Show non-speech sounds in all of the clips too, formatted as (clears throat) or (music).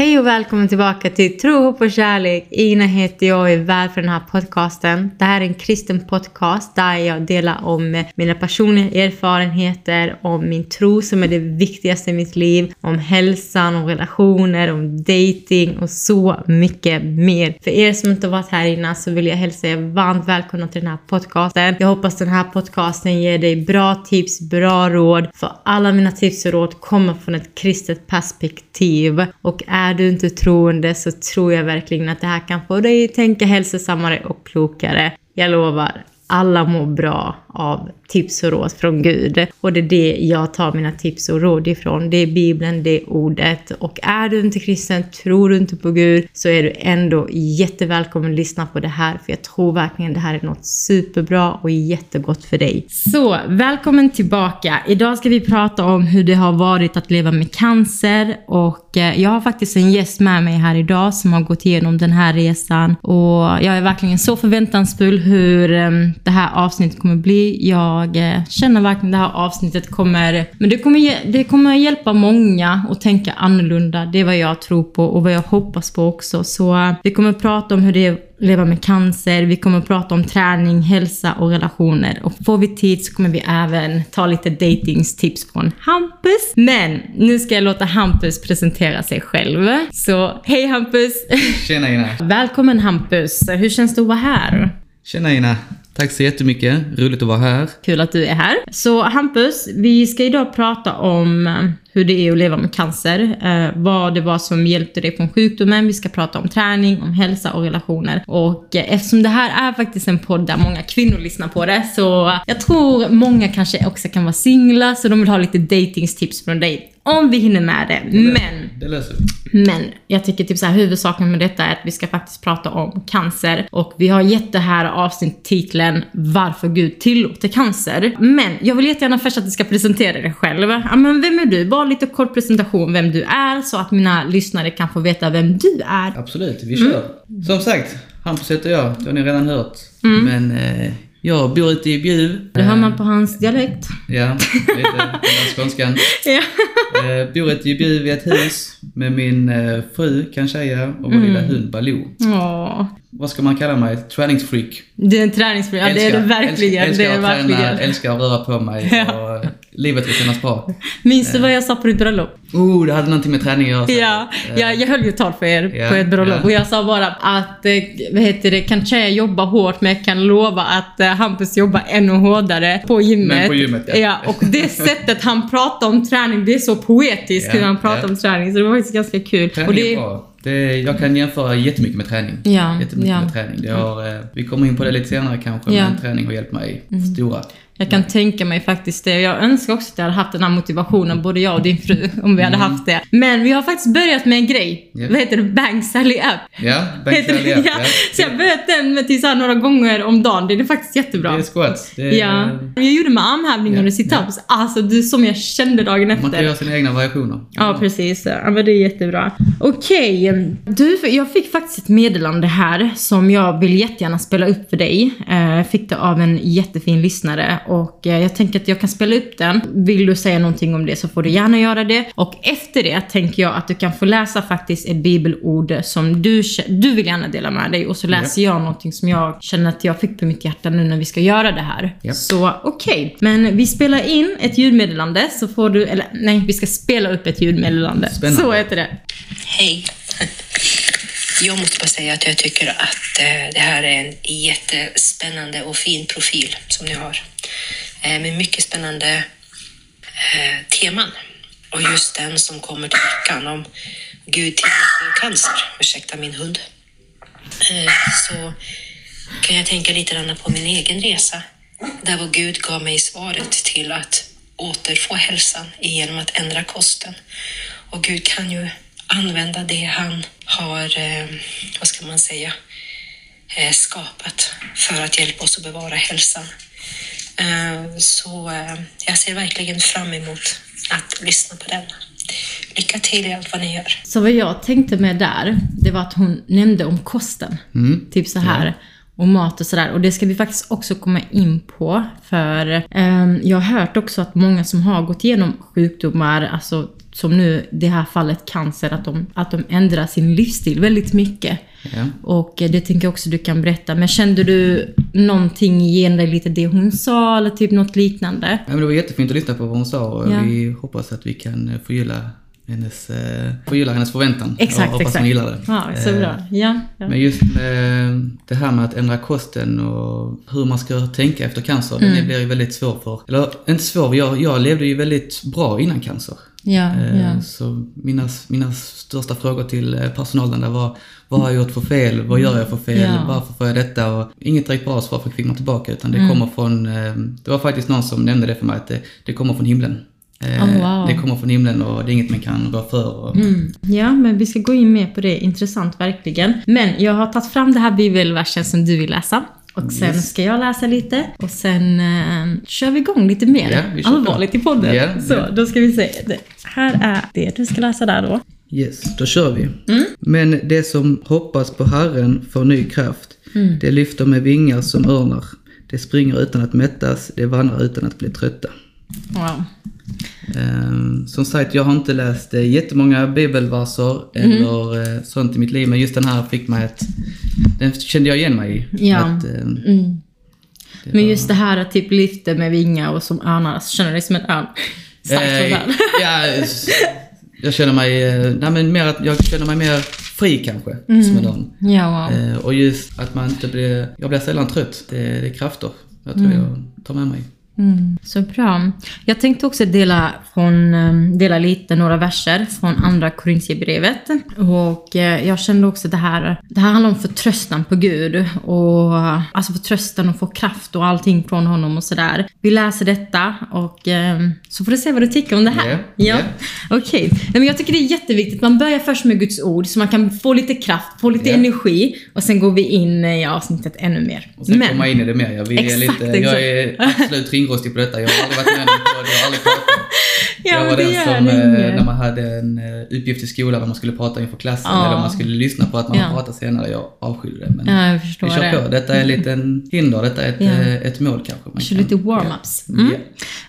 Hej och välkommen tillbaka till Tro, hopp och kärlek. Ina heter jag och är värd för den här podcasten. Det här är en kristen podcast där jag delar om mina personliga erfarenheter, om min tro som är det viktigaste i mitt liv, om hälsan, om relationer, om dating och så mycket mer. För er som inte varit här innan så vill jag hälsa er varmt välkomna till den här podcasten. Jag hoppas den här podcasten ger dig bra tips, bra råd. För alla mina tips och råd kommer från ett kristet perspektiv och är är du inte troende så tror jag verkligen att det här kan få dig att tänka hälsosammare och klokare. Jag lovar, alla mår bra av tips och råd från Gud. Och det är det jag tar mina tips och råd ifrån. Det är Bibeln, det är ordet. Och är du inte kristen, tror du inte på Gud, så är du ändå jättevälkommen att lyssna på det här. För jag tror verkligen det här är något superbra och jättegott för dig. Så, välkommen tillbaka. Idag ska vi prata om hur det har varit att leva med cancer. Och eh, jag har faktiskt en gäst med mig här idag som har gått igenom den här resan. Och jag är verkligen så förväntansfull hur ehm, det här avsnittet kommer bli. Jag jag eh, känner verkligen att det här avsnittet kommer, men det kommer, det kommer hjälpa många att tänka annorlunda. Det är vad jag tror på och vad jag hoppas på också. Så eh, vi kommer prata om hur det är att leva med cancer, vi kommer prata om träning, hälsa och relationer. Och får vi tid så kommer vi även ta lite datingstips från Hampus. Men nu ska jag låta Hampus presentera sig själv. Så hej Hampus! Tjena Ina! (laughs) Välkommen Hampus! Hur känns det att vara här? Tjena Ina! Tack så jättemycket. Roligt att vara här. Kul att du är här. Så Hampus, vi ska idag prata om eh, hur det är att leva med cancer, eh, vad det var som hjälpte dig från sjukdomen, vi ska prata om träning, om hälsa och relationer. Och eh, eftersom det här är faktiskt en podd där många kvinnor lyssnar på det, så jag tror många kanske också kan vara singlar, så de vill ha lite datingstips från dig. Om vi hinner med det. det men, det löser vi. Men jag tycker typ så här, huvudsaken med detta är att vi ska faktiskt prata om cancer. Och vi har gett det här avsnitt titeln Varför Gud tillåter cancer. Men jag vill jättegärna först att du ska presentera dig själv. Ja, men vem är du? Bara lite kort presentation vem du är så att mina lyssnare kan få veta vem du är. Absolut, vi kör. Mm. Som sagt, Hampus heter jag. Det har ni redan hört. Mm. Men eh, jag bor ute i Bjuv. Det hör man på hans dialekt. Ja, lite den skånskan. (laughs) ja. Eh, bor ute i Bjuv i ett hus med min eh, fru, kan säga, och vår mm. lilla hund Baloo. Åh vad ska man kalla mig? Träningsfreak. Du är en träningsfreak, ja det är du verkligen. Älskar, älskar det är att träna, älskar att röra på mig ja. och livet vill kännas bra. (laughs) Minns du vad jag sa på ditt bröllop? Oh, det hade någonting med träning att göra. Ja, jag, jag höll ju tal för er ja, på ett bröllop ja. och jag sa bara att, eh, vad heter det, kan tjejer jobba hårt men jag kan lova att eh, Hampus jobbar ännu hårdare på gymmet. Men på gymmet ja. ja. Och det (laughs) sättet han pratar om träning, det är så poetiskt hur han pratar om träning så det var faktiskt ganska kul. Träning och det, är bra. Det, jag kan jämföra jättemycket med träning. Ja, jättemycket ja. med träning. Det har, eh, vi kommer in på det lite senare kanske, ja. men träning har hjälpt mig mm. stora jag kan tänka mig faktiskt det. Jag önskar också att jag hade haft den här motivationen, både jag och din fru, om vi hade mm. haft det. Men vi har faktiskt börjat med en grej. Yeah. Vad heter det? Bang Sally App. Ja, Bang Sally App. ja. ja. Så jag har börjat den med till så några gånger om dagen. Det är faktiskt jättebra. Det är squats. Det är... Ja. Jag gjorde med armhävningar yeah. och sit-ups. Yeah. Alltså, det som jag kände dagen efter. Man kan göra sina egna variationer. Ja, precis. Ja, men det är jättebra. Okej. Okay. Du, jag fick faktiskt ett meddelande här som jag vill jättegärna spela upp för dig. Jag eh, fick det av en jättefin lyssnare och eh, jag tänker att jag kan spela upp den. Vill du säga någonting om det så får du gärna göra det. Och efter det tänker jag att du kan få läsa faktiskt ett bibelord som du, du vill gärna dela med dig. Och så läser jag någonting som jag känner att jag fick på mitt hjärta nu när vi ska göra det här. Yep. Så okej. Okay. Men vi spelar in ett ljudmeddelande så får du, eller nej, vi ska spela upp ett ljudmeddelande. Spännande. Så heter det. Hej. Jag måste bara säga att jag tycker att eh, det här är en jättespännande och fin profil som ni har. Eh, med mycket spännande eh, teman. Och just den som kommer till veckan om Gud tillåter cancer, ursäkta min hund, så kan jag tänka lite grann på min egen resa. Där vår Gud gav mig svaret till att återfå hälsan genom att ändra kosten. Och Gud kan ju använda det han har, vad ska man säga, skapat för att hjälpa oss att bevara hälsan. Eh, så eh, jag ser verkligen fram emot att lyssna på den. Lycka till i allt vad ni gör. Så vad jag tänkte med där, det var att hon nämnde om kosten. Mm. Typ så här. Ja. Och mat och sådär. Och det ska vi faktiskt också komma in på. För eh, jag har hört också att många som har gått igenom sjukdomar, alltså som nu det här fallet cancer, att de, att de ändrar sin livsstil väldigt mycket. Ja. Och det tänker jag också du kan berätta. Men kände du någonting igen dig lite det hon sa eller typ något liknande? Ja, men det var jättefint att lyssna på vad hon sa och Ja. vi hoppas att vi kan eh, förgylla hennes, eh, förgylla hennes förväntan. Exakt, och hoppas exakt. hon gillar det. Ja, så Eh, bra. Ja, ja. Men just med det här med att ändra kosten och hur man ska tänka efter cancer, Mm. det blir ju väldigt svårt för, eller inte svår, jag, jag levde ju väldigt bra innan cancer. ja, Eh, ja. Så mina, mina största frågor till eh, personalen där var, vad har jag gjort för fel? Vad gör jag för fel? Ja. Varför får jag detta? Och inget direkt bra svar fick man tillbaka utan det Mm. kommer från, eh, det var faktiskt någon som nämnde det för mig att det, det kommer från himlen. Eh, Oh, wow. Det kommer från himlen och det är inget man kan rå för. Och, Mm. Ja, men vi ska gå in mer på det. Intressant verkligen. Men jag har tagit fram det här bibelversen som du vill läsa. Och sen Yes. ska jag läsa lite och sen eh, kör vi igång lite mer kör allvarligt i podden. Ja, Så, ja. då ska vi se. Det, här är det du ska läsa där då. Yes, då kör vi. Mm. Men det som hoppas på Herren får ny kraft. Mm. Det lyfter med vingar som örnar. Det springer utan att mättas, det vandrar utan att bli trötta. Wow. Ehm, som sagt, jag har inte läst eh, jättemånga bibelverser Mm. eller eh, sånt i mitt liv, men just den här fick mig att... Den kände jag igen mig i. Ja. Att, eh, Mm. Men just det här att typ lyfter med vingar och som örnar. Känner du dig som en örn? Starkt Eh, ja, jag känner mig... eh, Nej, men mer att jag känner mig mer fri kanske, Mm. som en örn. Ja, wow. Och just att man inte blir... Jag blir sällan trött. Det, det är krafter. Jag tror jag tar med mig. Mm, så bra. Jag tänkte också dela, från, eh, dela lite några verser från andra Korintierbrevet. Och eh, jag kände också det här, det här handlar om förtröstan på Gud. Och, alltså förtröstan och få kraft och allting från honom och sådär. Vi läser detta och eh, så får du se vad du tycker om det här. Ja, ja. ja. Okej. Nej, men Jag tycker det är jätteviktigt. Man börjar först med Guds ord så man kan få lite kraft, få lite Ja. energi och sen går vi in i avsnittet ännu mer. Och sen komma in i det mer. Jag, vi är Exakt, lite, jag är absolut ringrostig på detta. Jag har aldrig varit med om det. Jag har aldrig pratat. (laughs) Ja, jag var den som, eh, inget. när man hade en eh, uppgift i skolan, när man skulle prata inför klassen Ja. eller man skulle lyssna på att man Ja. pratar senare. Jag avskydde det. Men Ja, jag förstår vi kör det. på. Detta är en liten hinder. Detta är ett, Ja. eh, ett mål kanske. Man Kör kan- lite warm-ups. Mm. Ja.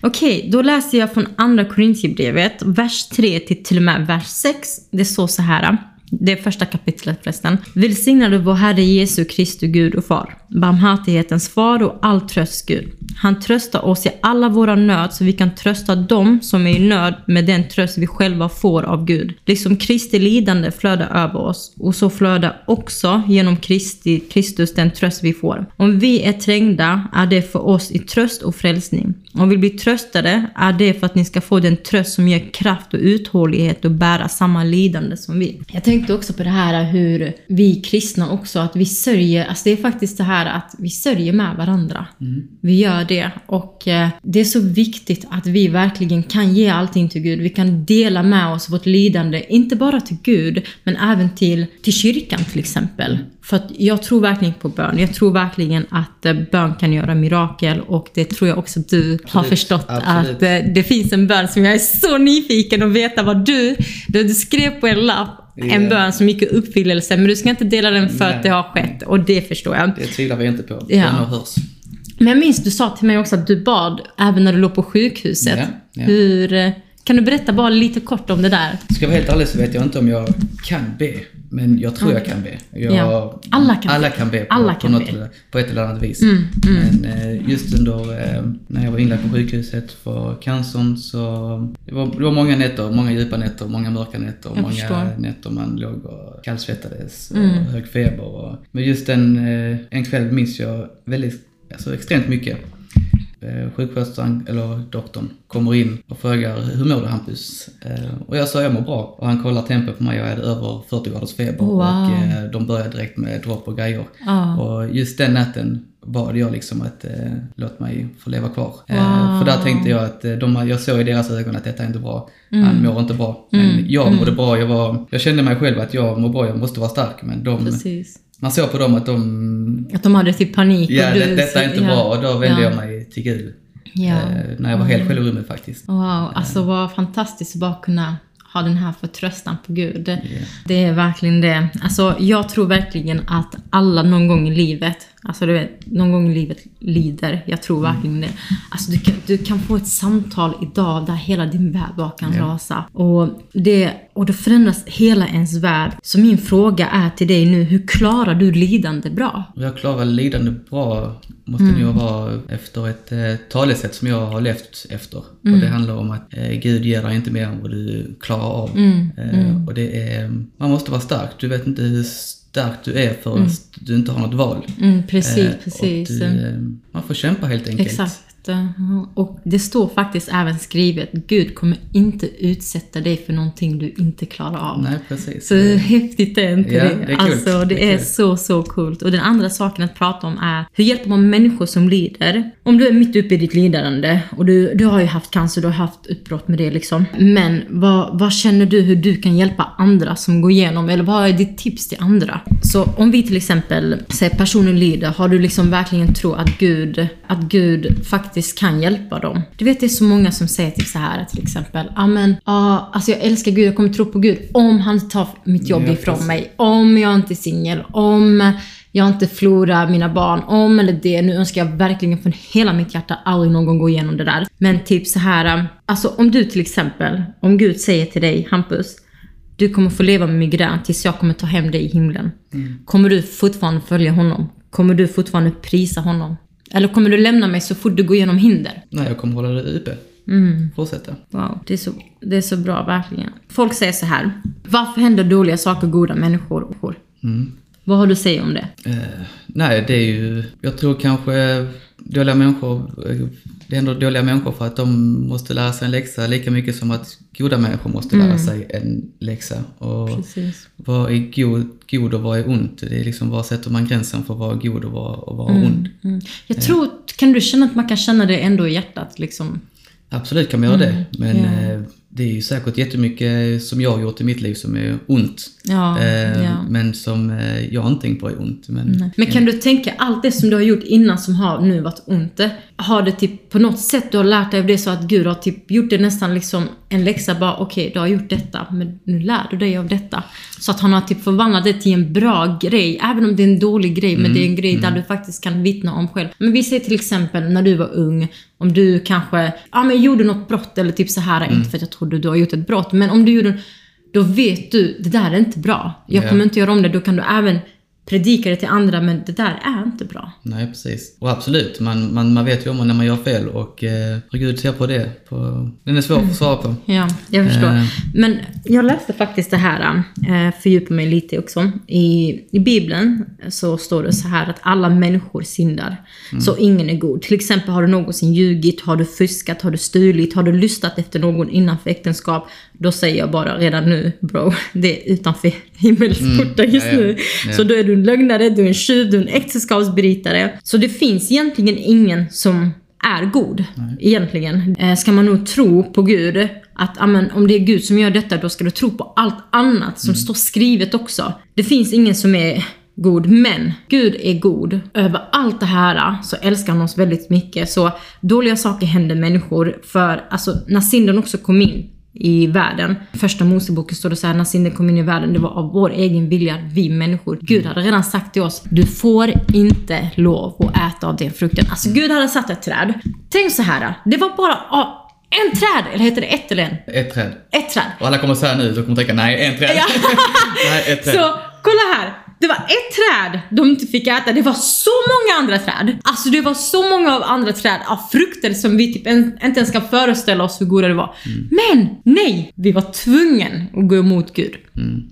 Okej, då läser jag från andra Korintierbrevet, vers 3 till till och med vers 6. Det står så här. Det är första kapitlet förresten. Välsignad vår Herre Jesu Kristi Gud och Far, barmhärtighetens far och all tröst Gud. Han tröstar oss i alla våra nöd så vi kan trösta dem som är i nöd med den tröst vi själva får av Gud. Liksom Kristi lidande flödar över oss och så flödar också genom Kristi, Kristus den tröst vi får. Om vi är trängda är det för oss i tröst och frälsning. Om vi blir tröstade är det för att ni ska få den tröst som ger kraft och uthållighet och bära samma lidande som vi. Jag tänkte också på det här hur vi kristna också, att vi sörjer, alltså det är faktiskt det här att vi sörjer med varandra. Vi gör det och eh, det är så viktigt att vi verkligen kan ge allting till Gud. Vi kan dela med oss vårt lidande, inte bara till Gud, men även till, till kyrkan till exempel. För att jag tror verkligen på bön. Jag tror verkligen att eh, bön kan göra mirakel och det tror jag också du har Absolut, förstått absolut. att eh, det finns en bön som jag är så nyfiken att veta vad du, du skrev på en lapp en bön som gick i uppfyllelse men du ska inte dela den för Nej. att det har skett och det förstår jag. Det tvivlar vi inte på. Ja. Hörs. Men jag minns du sa till mig också att du bad även när du låg på sjukhuset. Ja, ja. Hur, eh, kan du berätta bara lite kort om det där? Ska jag vara helt ärlig så vet jag inte om jag kan be. Men jag tror jag kan be. Jag, Ja. Alla kan alla be. kan be på, Alla på, kan något, be. på ett eller annat vis. Mm, Men eh, just under eh, när jag var inlagd på sjukhuset för cancern så det var, det var många nätter, många djupa nätter, många mörka nätter, Jag många förstår. nätter man låg och kallsvettades och Mm. hög feber. Och, men just den, eh, en kväll minns jag väldigt, alltså extremt mycket. Eh, Sjuksköterskan, eller doktorn, kommer in och frågar hur mår du Hampus? Eh, och jag sa jag mår bra. Och han kollar tempen på mig och jag hade över 40 graders feber. Wow. Och eh, de började direkt med dropp och grejer. Ja. Och just den natten bad jag liksom att eh, låt mig få leva kvar. Eh, Wow. för där tänkte jag att eh, de, jag såg i deras ögon att detta är inte bra. Mm. Han mår inte bra. Men jag mådde bra. Jag, var, jag kände mig själv att jag mår bra, jag måste vara stark. Men de, Precis. man såg på dem att de, Att de hade typ panik. ja du, det, detta är inte ja. bra. Och då vände Ja. jag mig Gud. Ja. Eh, när jag var helt själv i rummet faktiskt. Wow, alltså vad fantastiskt att bara kunna ha den här förtröstan på Gud. Det är verkligen det. Alltså jag tror verkligen att alla någon gång i livet Alltså du vet, någon gång i livet lider. Jag tror Mm. verkligen det. Alltså du kan, du kan få ett samtal idag där hela din värld bara kan Ja. rasa. Och, det, och då förändras hela ens värld. Så min fråga är till dig nu, hur klarar du lidande bra? Jag klarar lidande bra, måste Mm. nog vara efter ett eh, talesätt som jag har levt efter. Mm. Och det handlar om att eh, Gud ger dig inte mer än vad du klarar av. Mm. Eh, och det är, man måste vara stark. Du vet inte hur stark du är förrän du inte har något val. Mm, precis, Eh, precis. Du, eh, man får kämpa helt enkelt. Exakt. Och det står faktiskt även skrivet, Gud kommer inte utsätta dig för någonting du inte klarar av. Nej, precis. Så hur häftigt är inte Ja, det? det är. Alltså det, Det är är, så, så coolt. Och den andra saken att prata om är, hur hjälper man människor som lider? Om du är mitt uppe i ditt lidande och du, du har ju haft cancer, du har haft utbrott med det liksom. Men vad, vad känner du hur du kan hjälpa andra som går igenom, eller vad är ditt tips till andra? Så om vi till exempel säger personen lider, har du liksom verkligen tro att Gud, att Gud faktiskt kan hjälpa dem? Du vet det är så många som säger typ så här till exempel, ja men, ja, alltså jag älskar Gud, jag kommer tro på Gud om han tar mitt jobb Ja, ifrån precis. mig, om jag inte är singel, om jag inte förlorar mina barn, om eller det. Nu önskar jag verkligen från hela mitt hjärta aldrig någon gång gå igenom det där. Men typ så här, alltså om du till exempel, om Gud säger till dig, Hampus, du kommer få leva med migrän tills jag kommer ta hem dig i himlen. Kommer du fortfarande följa honom? Kommer du fortfarande prisa honom? Eller kommer du lämna mig så fort du går igenom hinder? Nej, jag kommer hålla det uppe. Fortsätta. Wow, det är, så, det är så bra verkligen. Folk säger så här. Varför händer dåliga saker goda människor? Vad har du att säga om det? Eh, nej, det är ju... Jag tror kanske dåliga människor... eh, Det händer dåliga människor för att de måste lära sig en läxa lika mycket som att goda människor måste lära sig en läxa. Och Precis. vad är god, god och vad är ont? Det är liksom, var sätter man gränsen för vad är god och vad, och vad är ond? Mm. Jag tror, kan du känna att man kan känna det ändå i hjärtat liksom? Absolut kan man göra det, men eh, det är ju säkert jättemycket som jag har gjort i mitt liv som är ont. Ja, Eh, ja. Men som eh, jag inte tänkt på är ont. Men, Men kan du tänka, allt det som du har gjort innan som har nu varit ont, har det typ på något sätt du har lärt dig av det så att Gud har typ gjort det nästan liksom en läxa bara okej, du har gjort detta, men nu lär du dig av detta. Så att han har typ förvandlat det till en bra grej, även om det är en dålig grej, men det är en grej där du faktiskt kan vittna om själv. Men vi säger till exempel när du var ung, om du kanske, ja men gjorde något brott eller typ så här, inte för att jag trodde du har gjort ett brott, men om du gjorde då vet du, det där är inte bra. Jag Ja. kommer inte göra om det. Då kan du även predika det till andra, men det där är inte bra. Nej, precis. Och absolut, man, man, man vet ju om när man gör fel och eh, hur Gud ser på det. På, den är svår att svara på. Ja, jag förstår. Eh. Men jag läste faktiskt det här, eh, fördjupar mig lite också. I, I Bibeln så står det så här att alla människor syndar. Så ingen är god. Till exempel har du någonsin ljugit, har du fuskat, har du stulit, har du lystat efter någon innanför äktenskap. Då säger jag bara redan nu, bro, (laughs) det är utanför himmelsporten just ja, ja. nu. Ja. Så då är du en lögnare, du är en tjuv, du är en äktenskapsbrytare. Så det finns egentligen ingen som är god, egentligen. Eh, ska man nog tro på Gud, att amen, om det är Gud som gör detta, då ska du tro på allt annat som står skrivet också. Det finns ingen som är god, men Gud är god. Över allt det här så älskar han oss väldigt mycket. Så dåliga saker händer människor för, alltså när synden också kom in i världen. Första Moseboken står det så här, när synden kom in i världen, det var av vår egen vilja, vi människor. Gud hade redan sagt till oss, du får inte lov att äta av den frukten. Alltså Gud hade satt ett träd. Tänk så här, det var bara ah, en träd, eller heter det ett eller en? Ett träd. Ett träd. Och alla kommer säga nu, de kommer tänka nej, en träd. Ja. (laughs) nej, ett träd. Så kolla här. Det var ett träd de inte fick äta. Det var så många andra träd. Alltså det var så många av andra träd av frukter som vi typ inte ens kan föreställa oss hur goda det var. Men nej! Vi var tvungen att gå emot Gud.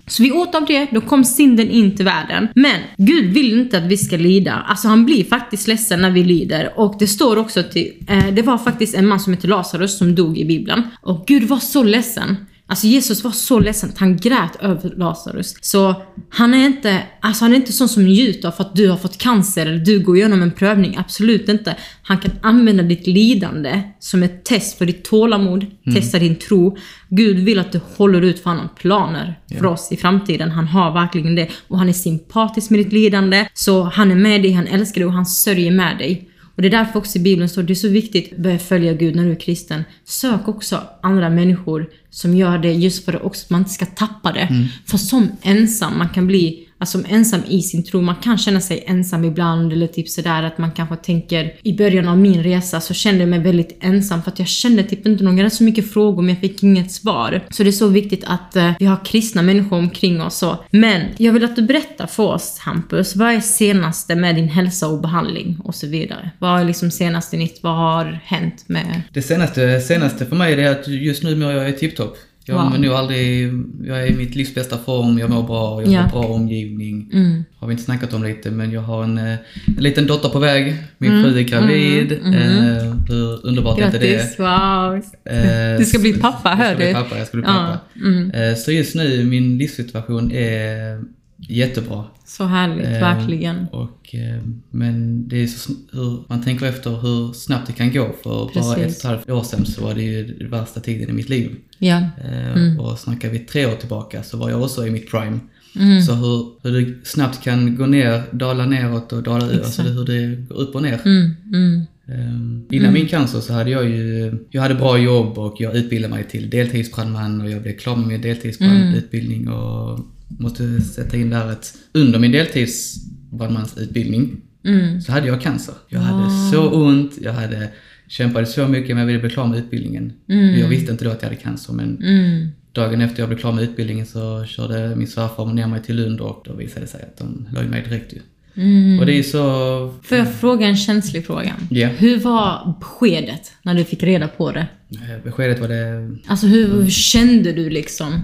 Så vi åt av det, då kom synden in till världen. Men Gud vill inte att vi ska lida. Alltså han blir faktiskt ledsen när vi lider. Och det står också till, eh, det var faktiskt en man som hette Lazarus som dog i Bibeln. Och Gud var så ledsen. Alltså Jesus var så ledsen att han grät över Lazarus. Så han är inte, alltså han är inte sån som njuter för att du har fått cancer eller du går igenom en prövning. Absolut inte. Han kan använda ditt lidande som ett test för ditt tålamod, testa din tro. Gud vill att du håller ut för har planer för oss i framtiden. Han har verkligen det. Och han är sympatisk med ditt lidande. Så han är med dig, han älskar dig och han sörjer med dig. Och det är därför också i Bibeln står det är så viktigt att börja följa Gud när du är kristen. Sök också andra människor som gör det just för att också man inte ska tappa det. För som ensam man kan bli alltså ensam i sin tro. Man kan känna sig ensam ibland eller typ sådär att man kanske tänker i början av min resa så kände jag mig väldigt ensam för att jag kände typ inte någon, jag hade så mycket frågor men jag fick inget svar. Så det är så viktigt att eh, vi har kristna människor omkring oss så. Men jag vill att du berättar för oss Hampus, vad är senaste med din hälsa och behandling och så vidare? Vad är liksom senaste nytt? Vad har hänt med... Det senaste, senaste för mig är att just nu mår jag tipptopp. Jag wow. nog aldrig, jag är i mitt livs bästa form, jag mår bra, jag har ja. bra omgivning. Mm. Har vi inte snackat om lite men jag har en, eh, en liten dotter på väg, min mm. fru är gravid. Mm. Mm. Eh, hur underbart är inte det? wow! Eh, du ska bli pappa, hör du? Jag ska bli pappa, jag ska bli pappa. Ja. Mm. Eh, så just nu, min livssituation är jättebra. Så härligt, eh, verkligen. Och, eh, men det är så hur man tänker efter hur snabbt det kan gå. För Precis. bara ett och ett halvt år sedan så var det ju den värsta tiden i mitt liv. Ja. Eh, mm. Och snackar vi tre år tillbaka så var jag också i mitt prime. Mm. Så hur, hur det snabbt kan gå ner, dala neråt och dala ut, alltså hur det går upp och ner. Mm. Mm. Um, innan mm. min cancer så hade jag ju, jag hade bra jobb och jag utbildade mig till deltidsbrandman och jag blev klar med min deltidsbrandutbildning och måste sätta in där att under min deltidsbrandmansutbildning mm. så hade jag cancer. Jag wow. hade så ont, jag hade kämpade så mycket men jag ville bli klar med utbildningen. Mm. Jag visste inte då att jag hade cancer men mm. dagen efter jag blev klar med utbildningen så körde min svärfar ner mig till Lund och då visade det sig att de la mig direkt ju. Mm. Och det är så... Får jag fråga en känslig fråga? Yeah. Hur var beskedet när du fick reda på det? Eh, beskedet var det... Alltså hur, hur kände du liksom?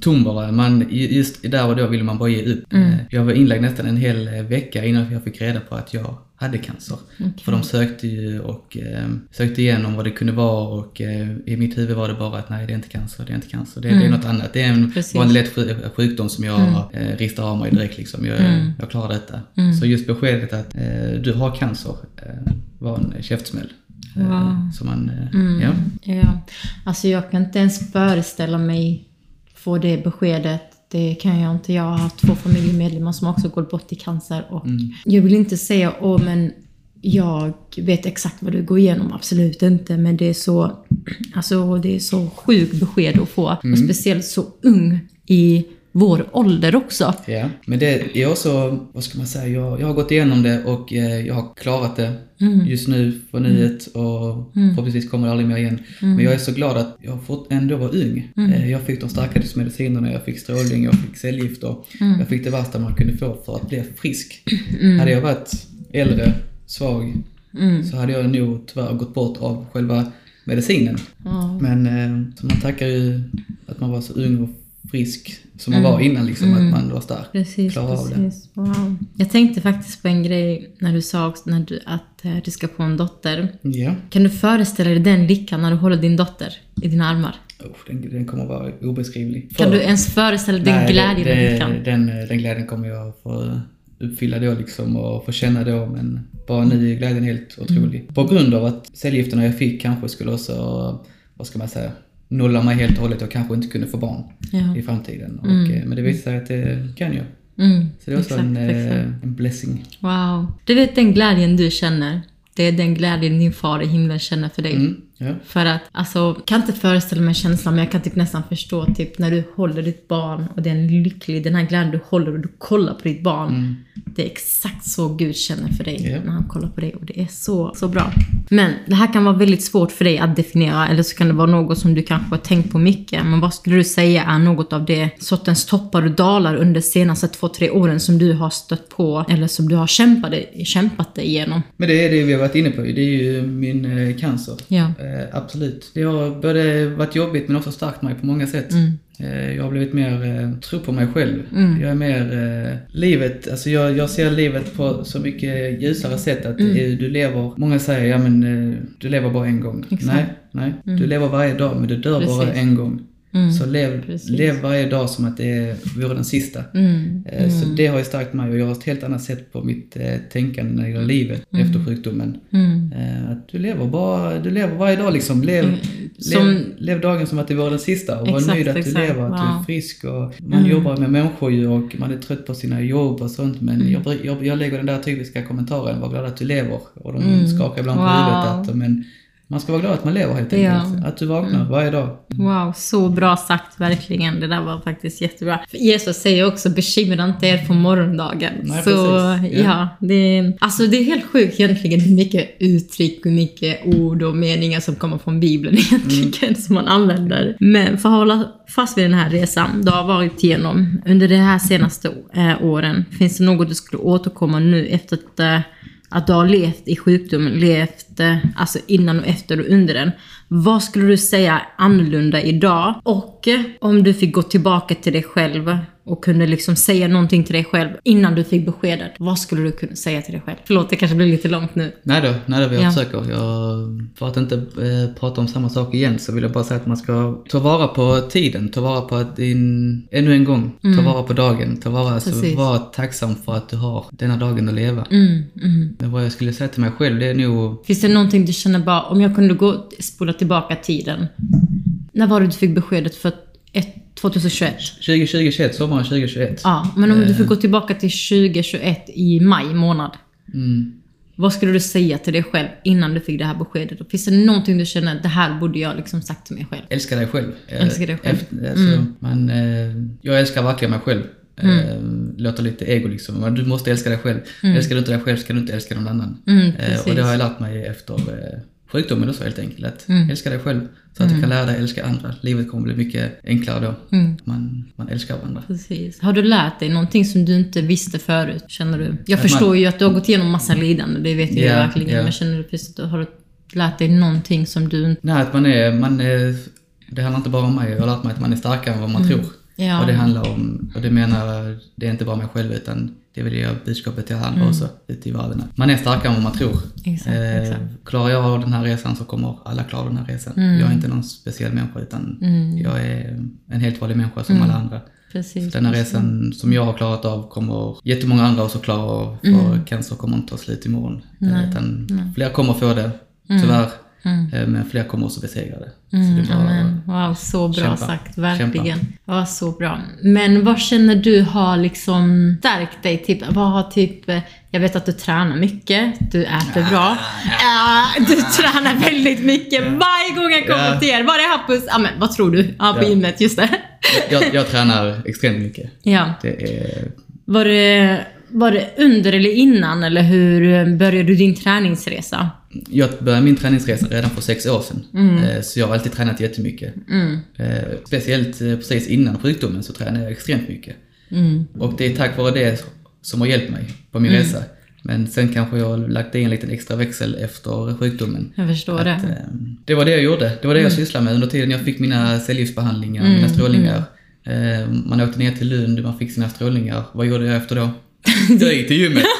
Tom bara. Man, just där och då ville man bara ge upp. Mm. Eh, jag var inlagd nästan en hel vecka innan jag fick reda på att jag hade cancer. Okay. För de sökte ju och eh, sökte igenom vad det kunde vara och eh, i mitt huvud var det bara att nej det är inte cancer, det är inte cancer, det, mm. det är mm. något annat. Det är en vanlig lätt sjukdom som jag mm. eh, ristar av mig direkt liksom. Jag, mm. jag klarar detta. Mm. Så just beskedet att eh, du har cancer eh, var en käftsmäll. Eh, wow. Så man, mm. ja. ja. Alltså jag kan inte ens föreställa mig få det beskedet det kan jag inte. Jag har haft två familjemedlemmar som också gått bort i cancer. Och mm. Jag vill inte säga åh men jag vet exakt vad du går igenom, absolut inte. Men det är så, (clears throat) alltså, det är så sjukt besked att få. Mm. Och speciellt så ung i vår ålder också. Ja, men det är också, vad ska man säga, jag, jag har gått igenom det och eh, jag har klarat det mm. just nu för nuet och mm. förhoppningsvis kommer det aldrig mer igen. Mm. Men jag är så glad att jag fått ändå vara ung. Mm. Eh, jag fick de starkaste medicinerna, jag fick strålning, jag fick cellgifter. Mm. Jag fick det värsta man kunde få för att bli frisk. Mm. Hade jag varit äldre, svag, så hade jag nog tyvärr gått bort av själva medicinen. Men eh, man tackar ju att man var så ung och frisk som man mm. var innan, liksom, mm. att man var stark. Precis, Klara precis. Av det. Wow. Jag tänkte faktiskt på en grej när du sa när du, att eh, du ska få en dotter. Ja. Kan du föreställa dig den lyckan när du håller din dotter i dina armar? Oh, den, den kommer vara obeskrivlig. Kan För, du ens föreställa dig den glädjen det, lyckan? Den, den glädjen kommer jag få uppfylla då liksom och få känna då men bara nu är glädjen helt otrolig. Mm. På grund av att cellgifterna jag fick kanske skulle också, vad ska man säga, nolla mig helt och hållet och kanske inte kunde få barn ja. i framtiden. Och, mm. Eh, men det visade sig att det kan jag. Mm. Så det är också exakt, en, eh, en blessing. Wow. Du vet den glädjen du känner. Det är den glädjen din far i himlen känner för dig. Mm. Ja. För att, alltså, kan inte föreställa mig känslan, men jag kan typ nästan förstå typ när du håller ditt barn och det är en lycklig, den här glädjen du håller och du kollar på ditt barn. Mm. Det är exakt så Gud känner för dig yeah. när han kollar på dig och det är så, så bra. Men det här kan vara väldigt svårt för dig att definiera eller så kan det vara något som du kanske har tänkt på mycket. Men vad skulle du säga är något av det sortens toppar och dalar under de senaste två, tre åren som du har stött på eller som du har kämpat, kämpat dig igenom? Men det är det vi har varit inne på, det är ju min eh, cancer. Ja. Eh, absolut. Det har både varit jobbigt men också stärkt mig på många sätt. Mm. Eh, jag har blivit mer eh, tro på mig själv. Mm. Jag är mer livet, alltså jag, jag ser livet på så mycket ljusare sätt att mm. du lever, många säger ja men du lever bara en gång. Exakt. Nej, nej. Mm. Du lever varje dag men du dör Precis. bara en gång. Mm, så lev, lev varje dag som att det vore den sista. Mm, eh, mm. Så det har ju stärkt mig och jag har ett helt annat sätt på mitt eh, tänkande när det gäller livet mm. efter sjukdomen. Mm. Eh, att du lever bara, du lever varje dag liksom. Lev, som, lev, lev, dagen som att det vore den sista och exakt, var nöjd att exakt. du lever, att wow. du är frisk. Och man jobbar med människor och man är trött på sina jobb och sånt men jag, jag, jag lägger den där typiska kommentaren, var glad att du lever. Och de skakar ibland wow. på huvudet att men man ska vara glad att man lever helt enkelt. Ja. Att du vaknar mm. varje dag. Wow, så bra sagt verkligen. Det där var faktiskt jättebra. För Jesus säger också bekymra inte er för morgondagen. Nej, så ja. ja, det, är, alltså, det är helt sjukt egentligen hur mycket uttryck och mycket ord och meningar som kommer från Bibeln (laughs) egentligen mm. som man använder. Men för att hålla fast vid den här resan du har varit igenom under de här senaste äh, åren, finns det något du skulle återkomma nu efter att äh, att du har levt i sjukdomen, levt eh, alltså innan och efter och under den. Vad skulle du säga annorlunda idag? Och eh, om du fick gå tillbaka till dig själv och kunde liksom säga någonting till dig själv innan du fick beskedet. Vad skulle du kunna säga till dig själv? Förlåt, det kanske blir lite långt nu. Nej då, nej då, jag ja. försöker. Jag, för att inte eh, prata om samma sak igen så vill jag bara säga att man ska ta vara på tiden, ta vara på att din, ännu en gång, mm. ta vara på dagen, ta vara, alltså, var tacksam för att du har denna dagen att leva. Mm, mm. Men vad jag skulle säga till mig själv, det är nog... Finns det någonting du känner bara, om jag kunde gå, spola tillbaka tiden. När var det du fick beskedet för ett 2021? 2021, sommaren 2021. Ja, men om du får gå tillbaka till 2021 i maj månad. Mm. Vad skulle du säga till dig själv innan du fick det här beskedet? finns det någonting du känner, att det här borde jag liksom sagt till mig själv? Älska dig själv. Älska dig själv. Efter, alltså, mm. man, eh, jag älskar verkligen mig själv. Mm. Eh, låter lite ego liksom. Men du måste älska dig själv. Mm. Älskar du inte dig själv så kan du inte älska någon annan. Mm, eh, och det har jag lärt mig efter sjukdomen och så helt enkelt. Att mm. älska dig själv så att mm. du kan lära dig älska andra. Livet kommer bli mycket enklare då. Mm. Man, man älskar varandra. Precis. Har du lärt dig någonting som du inte visste förut, känner du? Jag att förstår man... ju att du har gått igenom massa lidande, det vet jag yeah, verkligen. Yeah. Men känner du precis, har du lärt dig någonting som du inte... Nej, att man är, man är... Det handlar inte bara om mig. Jag har lärt mig att man är starkare än vad man mm. tror. Ja. Och det handlar om, och det menar, det är inte bara mig själv utan det är väl det budskapet till andra mm. också ute i världen. Man är starkare än vad man tror. Exakt, eh, exakt. Klarar jag den här resan så kommer alla klara den här resan. Mm. Jag är inte någon speciell människa utan mm. jag är en helt vanlig människa som mm. alla andra. Precis, så den här resan som jag har klarat av kommer jättemånga andra också klara av. För mm. cancer kommer inte ta slut imorgon. Nej, utan nej. fler kommer få det, mm. tyvärr. Mm. Eh, men fler kommer också besegra det. Mm, så det amen. Wow, så bra kämpa. sagt. Verkligen. Kämpa. Ja, så bra. Men vad känner du har liksom stärkt dig? Typ, vad har typ... Eh, jag vet att du tränar mycket, du äter bra. Ja, du tränar väldigt mycket. Varje gång jag kommer ja. till er, var är Hampus? Ja, men vad tror du? Ja, på ja. gymmet, just det. Jag, jag tränar extremt mycket. Ja. Det är... Var det, var det under eller innan, eller hur började du din träningsresa? jag började min träningsresa redan för sex år sedan. Mm. Eh, så jag har alltid tränat jättemycket. Mm. Eh, speciellt eh, precis innan sjukdomen så tränade jag extremt mycket. Mm. Och det är tack vare det som har hjälpt mig på min mm. resa. Men sen kanske jag har lagt i en liten extra växel efter sjukdomen. Jag förstår att, det. Det var det jag gjorde. Det var det jag mm. sysslade med under tiden jag fick mina cellgiftsbehandlingar, mina mm, strålningar. Man åkte ner till Lund, man fick sina strålningar. Vad gjorde jag efter då? (laughs) Jag gick till gymmet. (laughs)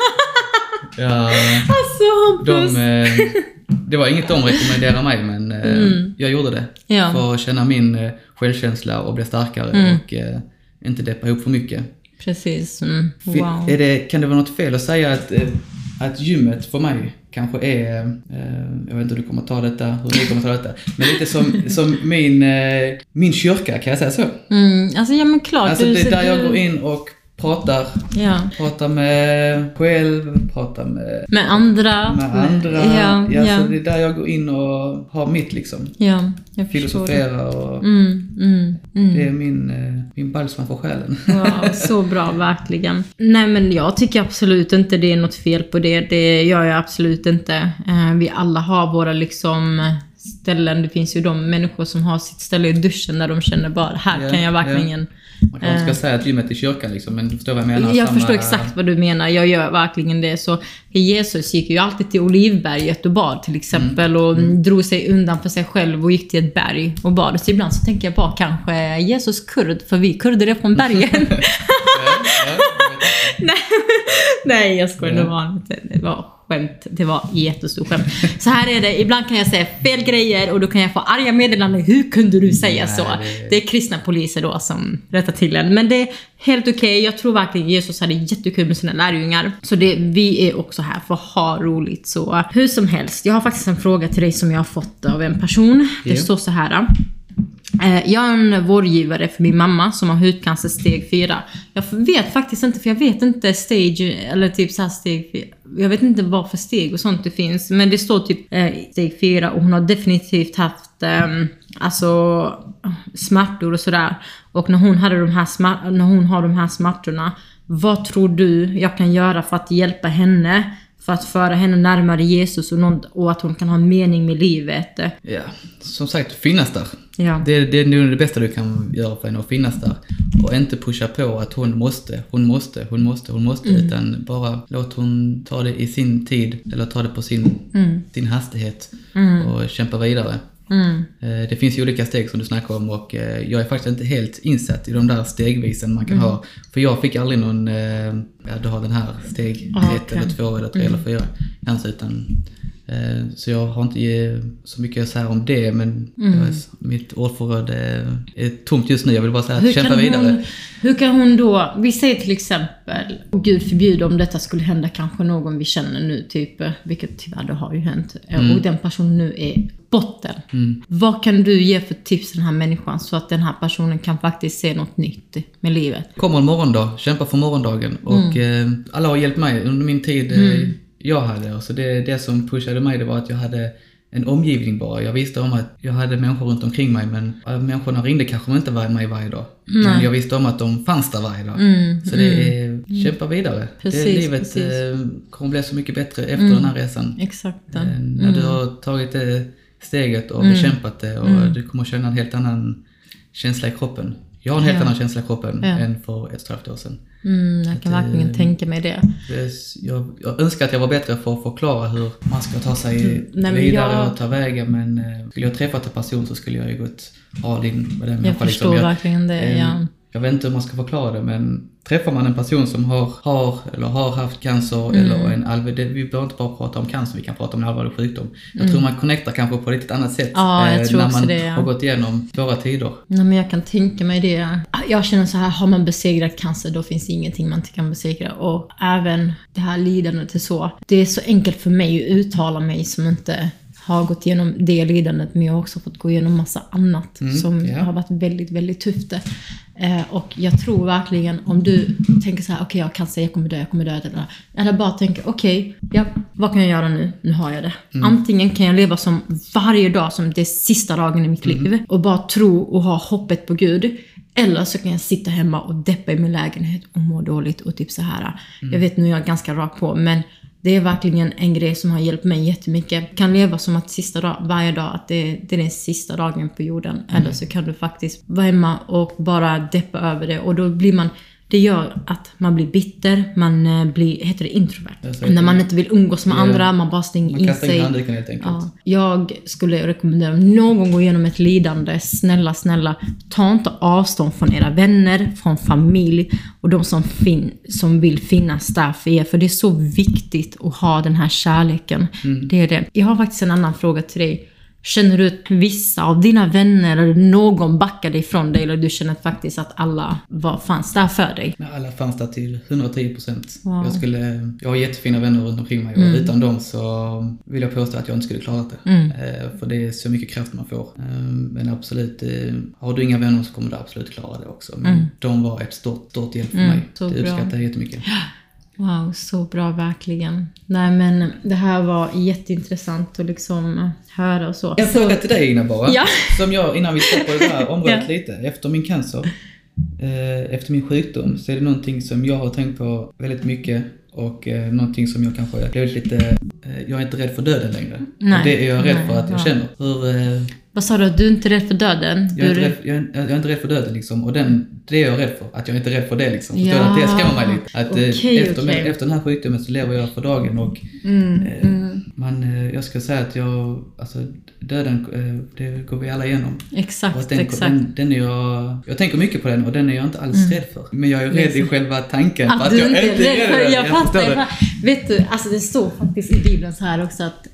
Ja, alltså de, eh, Det var inget de rekommenderade mig men eh, mm. jag gjorde det. Ja. För att känna min eh, självkänsla och bli starkare mm. och inte deppa ihop för mycket. Precis. Mm. Wow. Är det, kan det vara något fel att säga att, att gymmet för mig kanske är, jag vet inte hur du kommer ta detta, hur ni kommer ta detta, men lite som, (laughs) som min, min kyrka, kan jag säga så? Mm, alltså ja men klart. Alltså det är där jag går in och pratar. Ja. Pratar med själv, pratar med... Med andra. Med andra. Ja, ja, ja. Så det är där jag går in och har mitt liksom. Ja, jag Filosofera och... Mm, mm, mm. Det är min, eh, min balsam för själen. Wow, så bra, (laughs) verkligen. Nej men jag tycker absolut inte det är något fel på det. Det gör jag absolut inte. Eh, vi alla har våra liksom ställen. Det finns ju de människor som har sitt ställe i duschen där de känner bara här yeah, kan jag verkligen yeah. Man kanske ska eh. säga att gymmet är kyrkan liksom, men du förstår vad jag menar? Jag samma... förstår exakt vad du menar. Jag gör verkligen det. Så Jesus gick ju alltid till Olivberget och bad till exempel mm. och mm. drog sig undan för sig själv och gick till ett berg och bad. Så ibland så tänker jag bara kanske Jesus kurd, för vi kurder är från bergen. (laughs) (laughs) nej, nej, jag skojar. Det var, det var skämt. Det var jättestort skämt. Så här är det, ibland kan jag säga fel grejer och då kan jag få arga meddelanden. Hur kunde du säga Nej, så? Det... det är kristna poliser då som rättar till en. Men det är helt okej. Okay. Jag tror verkligen Jesus hade jättekul med sina lärjungar. Så det, vi är också här för att ha roligt. Så hur som helst, jag har faktiskt en fråga till dig som jag har fått av en person. Det står så här. Eh, jag är en vårdgivare för min mamma som har hudcancer steg 4. Jag vet faktiskt inte, för jag vet inte stage, eller typ så steg 4. jag vet inte vad för steg och sånt det finns, men det står typ eh, steg 4 och hon har definitivt haft eh, alltså smärtor och sådär. Och när hon, hade de här när hon har de här smärtorna, vad tror du jag kan göra för att hjälpa henne? För att föra henne närmare Jesus och, någon, och att hon kan ha mening med livet. Ja, som sagt, finnas där. Ja. Det, det är nog det bästa du kan göra för henne, att finnas där. Och inte pusha på att hon måste, hon måste, hon måste, hon måste. Mm. Utan bara låt hon ta det i sin tid, eller ta det på sin, mm. sin hastighet. Mm. Och kämpa vidare. Mm. Eh, det finns ju olika steg som du snackar om och eh, jag är faktiskt inte helt insatt i de där stegvisen man kan mm. ha. För jag fick aldrig någon, eh, ja du har den här steg 1 ah, okay. eller 2 eller 3 mm. eller 4. Alltså utan så jag har inte så mycket att säga om det, men mm. mitt ordförråd är tomt just nu. Jag vill bara säga att kämpa vidare. Hon, hur kan hon då, vi säger till exempel, och gud förbjude om detta skulle hända kanske någon vi känner nu, typ, vilket tyvärr det har ju hänt, eh, mm. och den personen nu är botten. Mm. Vad kan du ge för tips till den här människan så att den här personen kan faktiskt se något nytt med livet? Kommer en morgondag, kämpa för morgondagen. Och mm. eh, alla har hjälpt mig under min tid mm jag hade. Alltså det, det som pushade mig det var att jag hade en omgivning bara. Jag visste om att jag hade människor runt omkring mig men människorna ringde kanske inte var mig varje dag. Nej. Men jag visste om att de fanns där varje dag. Mm, så det är, mm. kämpa vidare. Precis, det, livet precis. Eh, kommer bli så mycket bättre efter mm, den här resan. Exakt. Eh, när du mm. har tagit det steget och mm. bekämpat det och mm. du kommer känna en helt annan känsla i kroppen. Jag har en helt ja. annan känsla i kroppen ja. än för ett och ett halvt år sedan. Mm, jag kan att, verkligen äh, tänka mig det. det jag, jag, önskar att jag var bättre för att förklara hur man ska ta sig mm, nej, vidare jag... och ta vägen men äh, skulle jag träffat en person så skulle jag ju gått all in med den Jag förstår liksom. verkligen det, äh, ja. Jag vet inte hur man ska förklara det men träffar man en person som har, har eller har haft cancer mm. eller en allvarlig, vi behöver inte bara prata om cancer, vi kan prata om en allvarlig sjukdom. Jag mm. tror man connectar kanske på ett annat sätt ja, eh, när man det, ja. har gått igenom svåra tider. Nej, men jag kan tänka mig det. Jag känner så här, har man besegrat cancer då finns det ingenting man inte kan besegra. Och även det här lidandet är så. Det är så enkelt för mig att uttala mig som inte har gått igenom det lidandet men jag har också fått gå igenom massa annat mm, som yeah. har varit väldigt, väldigt tufft. Eh, och jag tror verkligen om du tänker så här, okej okay, jag har cancer, jag kommer dö, jag kommer dö. Eller, eller bara tänker, okej, okay, ja, vad kan jag göra nu? Nu har jag det. Mm. Antingen kan jag leva som varje dag som det är sista dagen i mitt mm. liv och bara tro och ha hoppet på Gud. Eller så kan jag sitta hemma och deppa i min lägenhet och må dåligt och typ så här. Mm. Jag vet nu är jag ganska rak på, men det är verkligen en grej som har hjälpt mig jättemycket. Jag kan leva som att sista dag, varje dag, att det, det är den sista dagen på jorden. Mm. Eller så kan du faktiskt vara hemma och bara deppa över det. Och då blir man det gör att man blir bitter, man eh, blir, heter det introvert? När man inte vill umgås med andra, man bara stänger man in sig. Man kastar in helt enkelt. Ja. Jag skulle rekommendera, om någon går igenom ett lidande, snälla, snälla, ta inte avstånd från era vänner, från familj och de som, fin som vill finnas där för er. För det är så viktigt att ha den här kärleken. Mm. Det är det. Jag har faktiskt en annan fråga till dig. Känner du att vissa av dina vänner eller någon backade ifrån dig eller du känner faktiskt att alla var, fanns där för dig? Alla fanns där till 110 procent. Wow. Jag, jag har jättefina vänner runt omkring mig och mm. utan dem så vill jag påstå att jag inte skulle klarat det. Mm. Eh, för det är så mycket kraft man får. Eh, men absolut, eh, har du inga vänner så kommer du absolut klara det också. Men mm. de var ett stort, stort hjälp för mm. mig. Så det uppskattar jag jättemycket. (gasps) Wow, så bra verkligen. Nej men det här var jätteintressant att liksom höra och så. En fråga till dig Ina bara. Ja. Som jag, innan vi släpper det här (laughs) området ja. lite. Efter min cancer, eh, efter min sjukdom, så är det någonting som jag har tänkt på väldigt mycket. Och eh, någonting som jag kanske blivit lite, eh, jag är inte rädd för döden längre. Nej. Och det är jag rädd Nej, för att jag ja. känner. Hur, eh, vad sa du? Du är inte rädd för döden? Jag är, inte rädd, jag, är, jag är inte rädd för döden liksom. Och den, det är jag rädd för. Att jag inte är rädd för det liksom. Ja. Att det skrämmer mig lite. Att okay, efter, okay. efter den här sjukdomen så lever jag för dagen och mm, eh, mm. Man, eh, jag ska säga att jag, alltså döden, eh, det går vi alla igenom. Exakt, den, exakt. Den, den, är jag, jag tänker mycket på den och den är jag inte alls mm. rädd för. Men jag är rädd i själva tanken. Att, att jag inte är rädd för den. Jag, jag fattar. Vet du, alltså det står faktiskt i Bibeln så här också att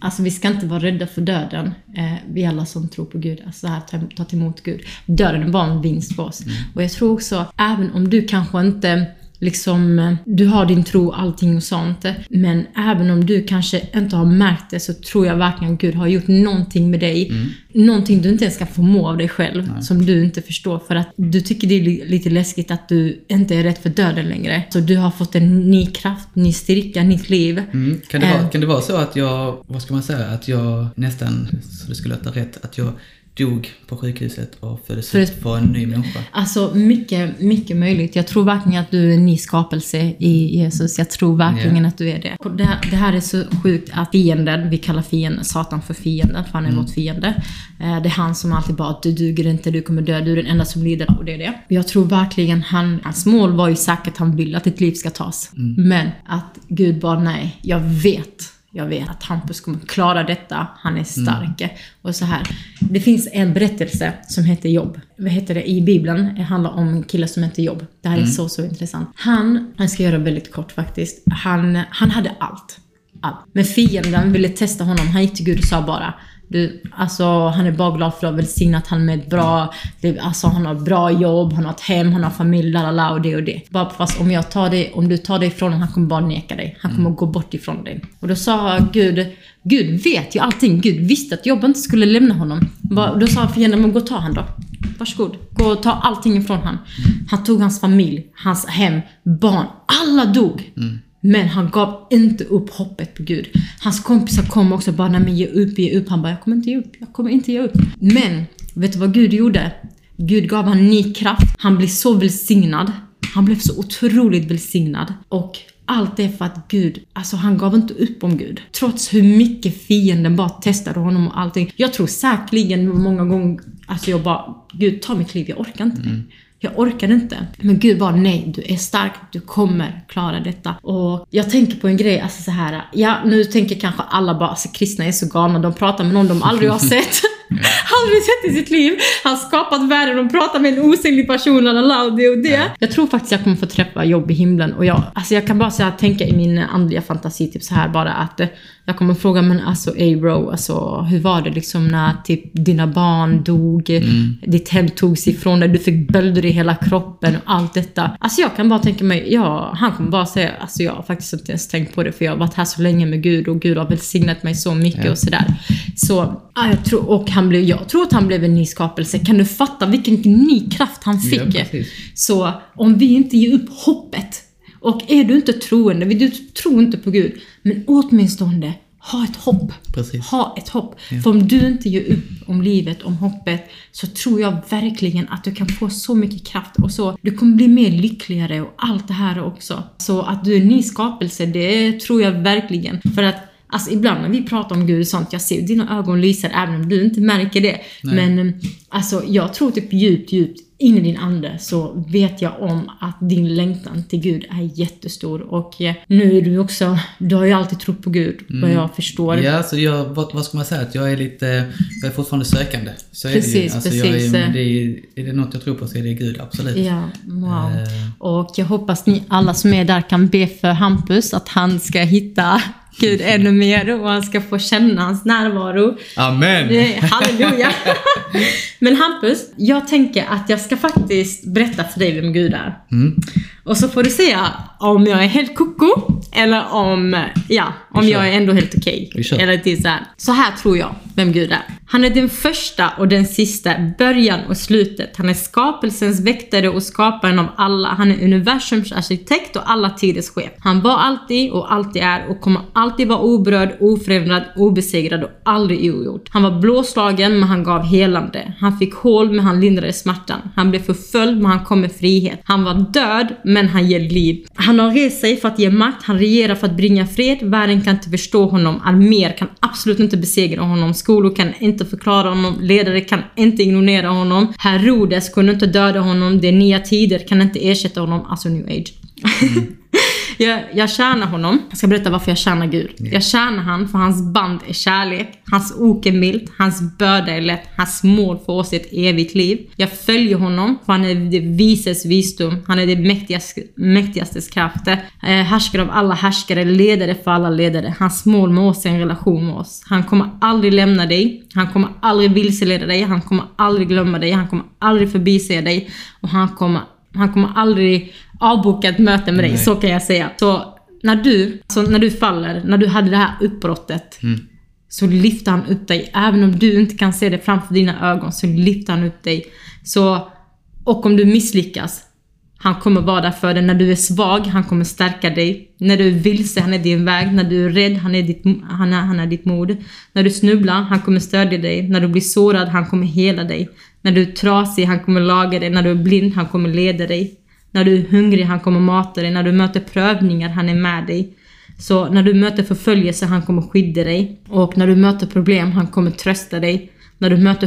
alltså vi ska inte vara rädda för döden, uh, vi alla som tror på Gud, alltså här, ta, ta emot Gud. Döden bara en vinst för oss. Mm. Och jag tror också, även om du kanske inte liksom, du har din tro, allting och sånt. Men även om du kanske inte har märkt det så tror jag verkligen Gud har gjort någonting med dig. Mm. Någonting du inte ens kan förmå av dig själv, Nej. som du inte förstår. För att du tycker det är lite läskigt att du inte är rädd för döden längre. Så du har fått en ny kraft, ny styrka, nytt liv. Mm. Kan, det vara, kan det vara så att jag, vad ska man säga, att jag nästan, så det skulle låta rätt, att jag dog på sjukhuset och föddes ut för en ny människa? Alltså mycket, mycket möjligt. Jag tror verkligen att du är en ny skapelse i Jesus. Jag tror verkligen yeah. att du är det. det. Det här är så sjukt att fienden, vi kallar fienden, Satan för fienden, för han är mm. vår fiende. Eh, det är han som alltid bara, du duger inte, du kommer dö, du är den enda som lider och det är det. Jag tror verkligen han, hans mål var ju säkert att han vill att ditt liv ska tas. Mm. Men att Gud bara, nej, jag vet jag vet att Hampus kommer klara detta, han är stark. Mm. Och så här. Det finns en berättelse som heter Jobb. Vad heter det? I Bibeln det handlar om en kille som heter Jobb. Det här mm. är så, så intressant. Han, jag ska göra väldigt kort faktiskt, han, han hade allt. Allt. Men fienden ville testa honom. Han gick till Gud och sa bara du, alltså, han är bara glad för att du har välsignat han med ett bra, alltså han har bra jobb, han har ett hem, han har familj, lalala och det och det. Bara fast om jag tar det, om du tar det ifrån honom, han kommer bara neka dig. Han kommer mm. gå bort ifrån dig. Och då sa Gud, Gud vet ju allting. Gud visste att jobbet inte skulle lämna honom. Då sa fienden, men gå och ta han då. Varsågod, gå och ta allting ifrån honom. Han tog hans familj, hans hem, barn. Alla dog. Mm. Men han gav inte upp hoppet på Gud. Hans kompisar kom också och bara, nej men ge upp, ge upp. Han bara, jag kommer inte ge upp, jag kommer inte ge upp. Men, vet du vad Gud gjorde? Gud gav honom ny kraft. Han blev så välsignad. Han blev så otroligt välsignad. Och allt det för att Gud, alltså han gav inte upp om Gud. Trots hur mycket fienden bara testade honom och allting. Jag tror säkerligen många gånger, alltså jag bara, Gud ta mitt liv, jag orkar inte. Mm. Jag orkade inte. Men Gud bara nej, du är stark, du kommer klara detta. Och jag tänker på en grej, alltså så här. Ja, nu tänker kanske alla bara, alltså kristna är så galna, de pratar med någon de aldrig har (laughs) sett. (laughs) aldrig sett i sitt liv. Han har skapat världen och pratar med en osynlig person, och det och det. Jag tror faktiskt jag kommer få träffa jobb i himlen och jag, alltså jag kan bara säga, tänka i min andliga fantasi typ så här bara att jag kommer fråga, men alltså ey bro, alltså hur var det liksom när typ dina barn dog, mm. ditt hem togs ifrån dig, du fick bölder i hela kroppen och allt detta. Alltså jag kan bara tänka mig, ja, han kommer bara säga, alltså jag har faktiskt inte ens tänkt på det för jag har varit här så länge med Gud och Gud har välsignat mig så mycket ja. och sådär. Så, ja, jag tror, och han blev, jag tror att han blev en ny skapelse. Kan du fatta vilken ny kraft han fick? Ja, så om vi inte ger upp hoppet och är du inte troende, du tror inte på Gud, men åtminstone ha ett hopp. Precis. Ha ett hopp. Ja. För om du inte ger upp om livet, om hoppet, så tror jag verkligen att du kan få så mycket kraft och så. Du kommer bli mer lyckligare och allt det här också. Så att du är en ny skapelse, det tror jag verkligen. För att Alltså ibland när vi pratar om Gud och sånt, jag ser dina ögon lyser även om du inte märker det. Nej. Men alltså jag tror typ djupt, djupt in i din ande så vet jag om att din längtan till Gud är jättestor och eh, nu är du också, du har ju alltid trott på Gud mm. vad jag förstår. Ja, alltså jag, vad, vad ska man säga, att jag är lite, jag är fortfarande sökande. Så precis, är det ju. Alltså precis. Jag är, det är, är det något jag tror på så är det Gud, absolut. Ja, wow. Uh. Och jag hoppas ni alla som är där kan be för Hampus att han ska hitta Gud ännu mer och han ska få känna hans närvaro. Amen! Halleluja! (laughs) Men Hampus, jag tänker att jag ska faktiskt berätta för dig vem Gud är. Mm. Och så får du säga om jag är helt koko eller om, ja, om jag är ändå helt okej. Okay. Eller det så här. Så här tror jag vem Gud är. Han är den första och den sista, början och slutet. Han är skapelsens väktare och skaparen av alla. Han är universums arkitekt och alla tiders chef. Han var alltid och alltid är och kommer alltid vara oberörd, oförändrad, obesegrad och aldrig ogjord. Han var blåslagen men han gav helande. Han fick hål men han lindrade smärtan. Han blev förföljd men han kom med frihet. Han var död men han ger liv. Han har rest sig för att ge makt, han regerar för att bringa fred. Världen kan inte förstå honom, arméer kan absolut inte besegra honom, skolor kan inte förklara honom, ledare kan inte ignorera honom. Herodes kunde inte döda honom, de nya tider kan inte ersätta honom, alltså new age. Mm. (laughs) Jag, jag tjänar honom. Jag ska berätta varför jag tjänar Gud. Yeah. Jag tjänar han för hans band är kärlek. Hans ok är milt. Hans börda är lätt. Hans mål för oss är ett evigt liv. Jag följer honom för han är det vises visdom. Han är det mäktigaste, mäktigastes kraft. Eh, härskare av alla härskare. Ledare för alla ledare. Hans mål med oss är en relation med oss. Han kommer aldrig lämna dig. Han kommer aldrig vilseleda dig. Han kommer aldrig glömma dig. Han kommer aldrig förbise dig. Och han kommer han kommer aldrig avboka ett möte med dig, Nej. så kan jag säga. Så när du, så när du faller, när du hade det här uppbrottet, mm. så lyfter han upp dig. Även om du inte kan se det framför dina ögon, så lyfter han upp dig. Så, och om du misslyckas, han kommer vara där för dig. När du är svag, han kommer stärka dig. När du är vilse, han är din väg. När du är rädd, han är ditt, han är, han är ditt mod. När du snubblar, han kommer stödja dig. När du blir sårad, han kommer hela dig. När du är trasig, han kommer laga dig. När du är blind, han kommer leda dig. När du är hungrig, han kommer mata dig. När du möter prövningar, han är med dig. Så när du möter förföljelse, han kommer skydda dig. Och när du möter problem, han kommer trösta dig. När du möter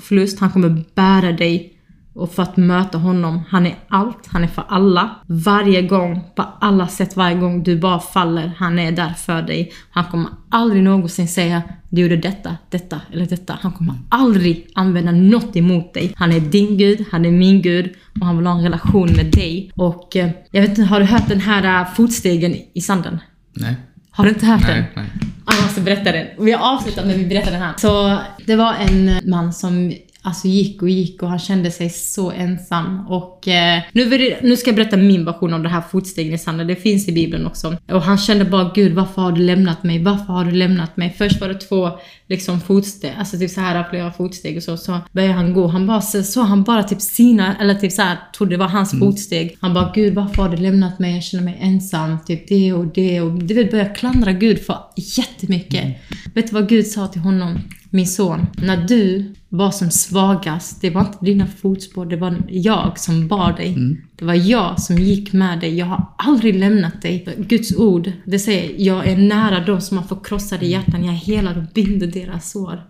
förlust, han kommer bära dig och för att möta honom. Han är allt, han är för alla. Varje gång, på alla sätt, varje gång du bara faller, han är där för dig. Han kommer aldrig någonsin säga du gjorde detta, detta eller detta. Han kommer aldrig använda något emot dig. Han är din Gud, han är min Gud och han vill ha en relation med dig. Och eh, jag vet inte, har du hört den här uh, fotstegen i sanden? Nej. Har du inte hört nej, den? Nej. Jag måste berätta den. Vi har avslutat när vi berättar den här. Så det var en man som alltså gick och gick och han kände sig så ensam. Och eh, nu, det, nu ska jag berätta min version av det här sanden. Det finns i Bibeln också. Och han kände bara Gud, varför har du lämnat mig? Varför har du lämnat mig? Först var det två liksom fotsteg, alltså typ så här flera fotsteg och så. Så började han gå. Han bara så, så han bara typ sina, eller typ så här trodde det var hans mm. fotsteg. Han bara Gud, varför har du lämnat mig? Jag känner mig ensam. Typ det och det och du vet, började klandra Gud för jättemycket. Mm. Vet du vad Gud sa till honom? Min son, när du var som svagast, det var inte dina fotspår, det var jag som bar dig. Mm. Det var jag som gick med dig. Jag har aldrig lämnat dig. Guds ord, det säger jag är nära de som har förkrossade hjärtan. Jag helar och binder deras sår.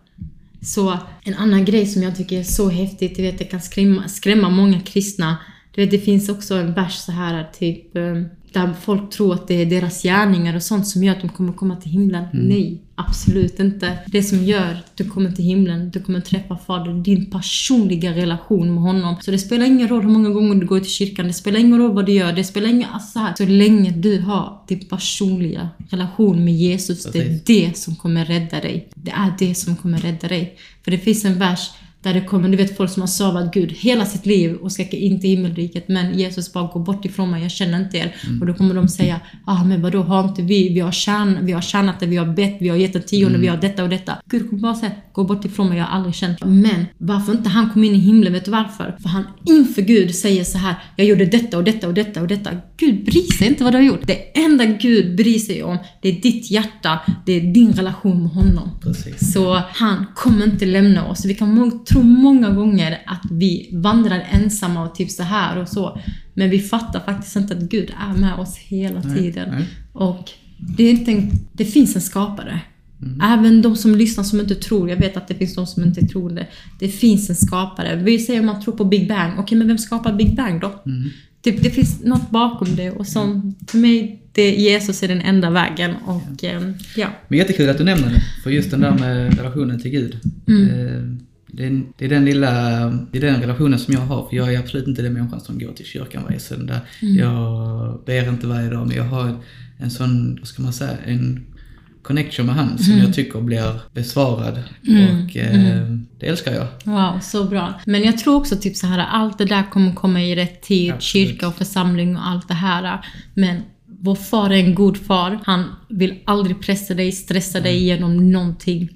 Så en annan grej som jag tycker är så häftigt, du vet, det kan skrämma, skrämma många kristna. Du vet, det finns också en vers så här, typ eh, där folk tror att det är deras gärningar och sånt som gör att de kommer komma till himlen. Mm. Nej, absolut inte. Det som gör att du kommer till himlen, du kommer träffa Fader, din personliga relation med honom. Så det spelar ingen roll hur många gånger du går till kyrkan, det spelar ingen roll vad du gör, det spelar ingen... Alltså här, så länge du har din personliga relation med Jesus, det är det som kommer rädda dig. Det är det som kommer rädda dig. För det finns en vers där det kommer, du vet folk som har servat Gud hela sitt liv och ska in till himmelriket men Jesus bara går bort ifrån mig, jag känner inte er. Mm. Och då kommer de säga, ah men vadå har inte vi, vi har, tjän, vi har tjänat det, vi har bett, vi har gett en tionde, mm. vi har detta och detta. Gud kommer bara säga, gå bort ifrån mig, jag har aldrig känt Men varför inte han kom in i himlen, vet du varför? För han inför Gud säger så här, jag gjorde detta och detta och detta och detta. Gud bryr sig inte vad du har gjort. Det enda Gud bryr sig om, det är ditt hjärta, det är din relation med honom. Precis. Så han kommer inte lämna oss. Vi kan tror många gånger att vi vandrar ensamma och typ så här och så. Men vi fattar faktiskt inte att Gud är med oss hela nej, tiden. Nej. Och det, en, det finns en skapare. Mm. Även de som lyssnar som inte tror, jag vet att det finns de som inte tror det. Det finns en skapare. Vi säger att man tror på Big Bang. Okej, men vem skapar Big Bang då? Mm. Det, det, finns något bakom det och som för mig, det, Jesus är den enda vägen. Och, ja. Ehm, ja. Men jättekul att du nämner det, för just den där med relationen till Gud. Mm. Eh, det är, det är, den lilla, det är den relationen som jag har, för jag är absolut inte den människan som går till kyrkan varje söndag. Mm. Jag ber inte varje dag, men jag har en sån, vad ska man säga, en connection med han som mm. jag tycker blir besvarad. Mm. Och eh, mm. det älskar jag. Wow, så bra. Men jag tror också typ så här, allt det där kommer komma i rätt tid. Absolut. Kyrka och församling och allt det här. Men vår far är en god far. Han vill aldrig pressa dig, stressa dig igenom någonting.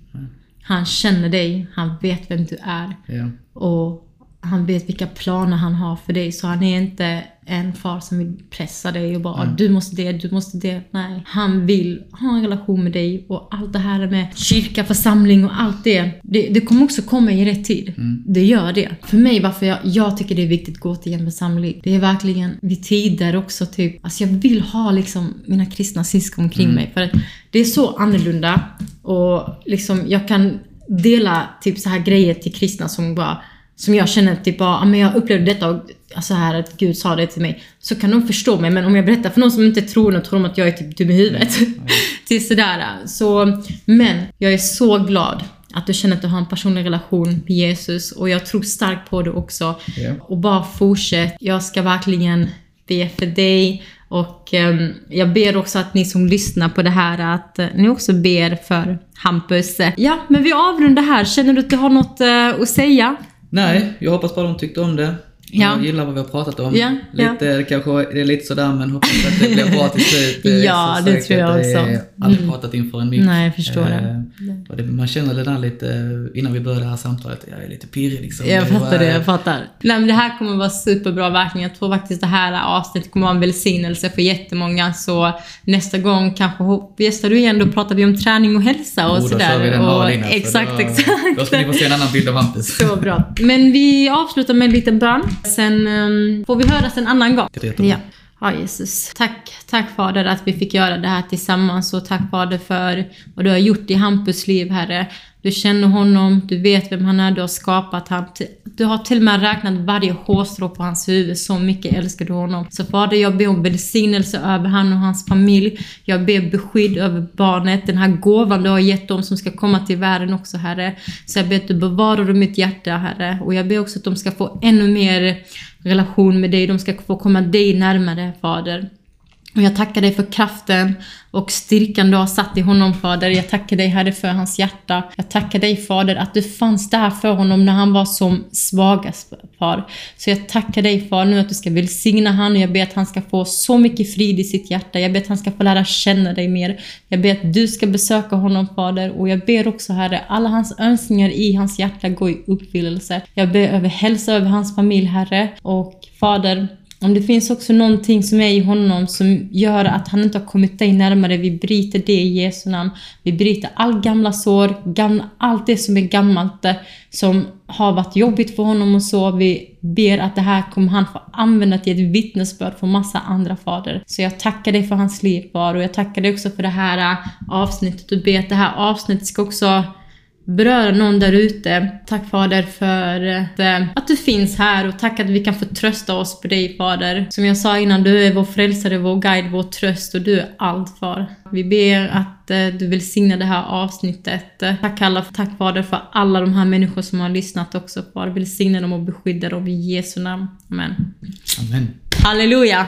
Han känner dig, han vet vem du är. Ja. Och han vet vilka planer han har för dig. Så han är inte en far som vill pressa dig och bara mm. du måste det, du måste det. Nej, han vill ha en relation med dig och allt det här med kyrka, församling och allt det. Det, det kommer också komma i rätt tid. Mm. Det gör det. För mig, varför jag, jag tycker det är viktigt att gå till en församling. Det är verkligen vid tider också typ, alltså jag vill ha liksom mina kristna syskon omkring mm. mig. För det är så annorlunda och liksom jag kan dela typ så här grejer till kristna som bara som jag känner typ bara, men jag upplevde detta och alltså här att Gud sa det till mig. Så kan de förstå mig. Men om jag berättar för någon som inte tror och tror de att jag är typ dum i huvudet. Mm. (laughs) till sådär. Så, men jag är så glad att du känner att du har en personlig relation med Jesus och jag tror starkt på det också. Yeah. Och bara fortsätt. Jag ska verkligen be för dig och um, jag ber också att ni som lyssnar på det här att uh, ni också ber för Hampus. Ja, men vi avrundar här. Känner du att du har något uh, att säga? Nej, jag hoppas bara de tyckte om det. Ja. Jag gillar vad vi har pratat om. Ja, lite, ja. Kanske det är lite sådär men hoppas att det blir bra till slut. (laughs) ja, det tror jag också. Jag har aldrig mm. pratat inför en mick. Nej, jag förstår eh, det. Man känner det där lite, innan vi började det här samtalet, jag är lite pirrig liksom. Jag fattar det, jag fattar. Nej men det här kommer vara superbra verkligen. Jag tror faktiskt det här avsnittet kommer vara en välsignelse för jättemånga. Så nästa gång kanske gästar du igen, då pratar vi om träning och hälsa och oh, sådär. Då kör vi den och, innan, exakt, då, exakt. Då ska ni få se en annan bild av Hampus. Så bra. Men vi avslutar med en liten bön. Sen um, får vi höras en annan gång. Ja. Ja, Jesus. Tack, tack Fader att vi fick göra det här tillsammans och tack Fader för vad du har gjort i Hampus liv, Herre. Du känner honom, du vet vem han är, du har skapat honom. Du har till och med räknat varje hårstrå på hans huvud, så mycket älskar du honom. Så Fader, jag ber om välsignelse över han och hans familj. Jag ber beskydd över barnet, den här gåvan du har gett dem som ska komma till världen också, Herre. Så jag ber att du bevarar dem mitt hjärta, Herre. Och jag ber också att de ska få ännu mer relation med dig, de ska få komma dig närmare, Fader. Och jag tackar dig för kraften och styrkan du har satt i honom, Fader. Jag tackar dig, Herre, för hans hjärta. Jag tackar dig, Fader, att du fanns där för honom när han var som svagast, Far. Så jag tackar dig, Far, nu att du ska välsigna honom. Jag ber att han ska få så mycket frid i sitt hjärta. Jag ber att han ska få lära känna dig mer. Jag ber att du ska besöka honom, Fader. Och jag ber också, Herre, alla hans önskningar i hans hjärta går i uppfyllelse. Jag ber över hälsa över hans familj, Herre. Och Fader, om det finns också någonting som är i honom som gör att han inte har kommit dig närmare, vi bryter det i Jesu namn. Vi bryter all gamla sår, gamla, allt det som är gammalt, eh, som har varit jobbigt för honom och så. Vi ber att det här kommer han få använda till ett vittnesbörd för massa andra fader. Så jag tackar dig för hans liv, far, och jag tackar dig också för det här eh, avsnittet och ber att det här avsnittet ska också beröra någon där ute. Tack Fader för att, eh, att du finns här och tack att vi kan få trösta oss på dig Fader. Som jag sa innan, du är vår frälsare, vår guide, vår tröst och du är allt Far. Vi ber att eh, du vill signa det här avsnittet. Tack alla, tack Fader för alla de här människor som har lyssnat också Far. Vill signa dem och beskydda dem i Jesu namn. Amen. Amen. Halleluja!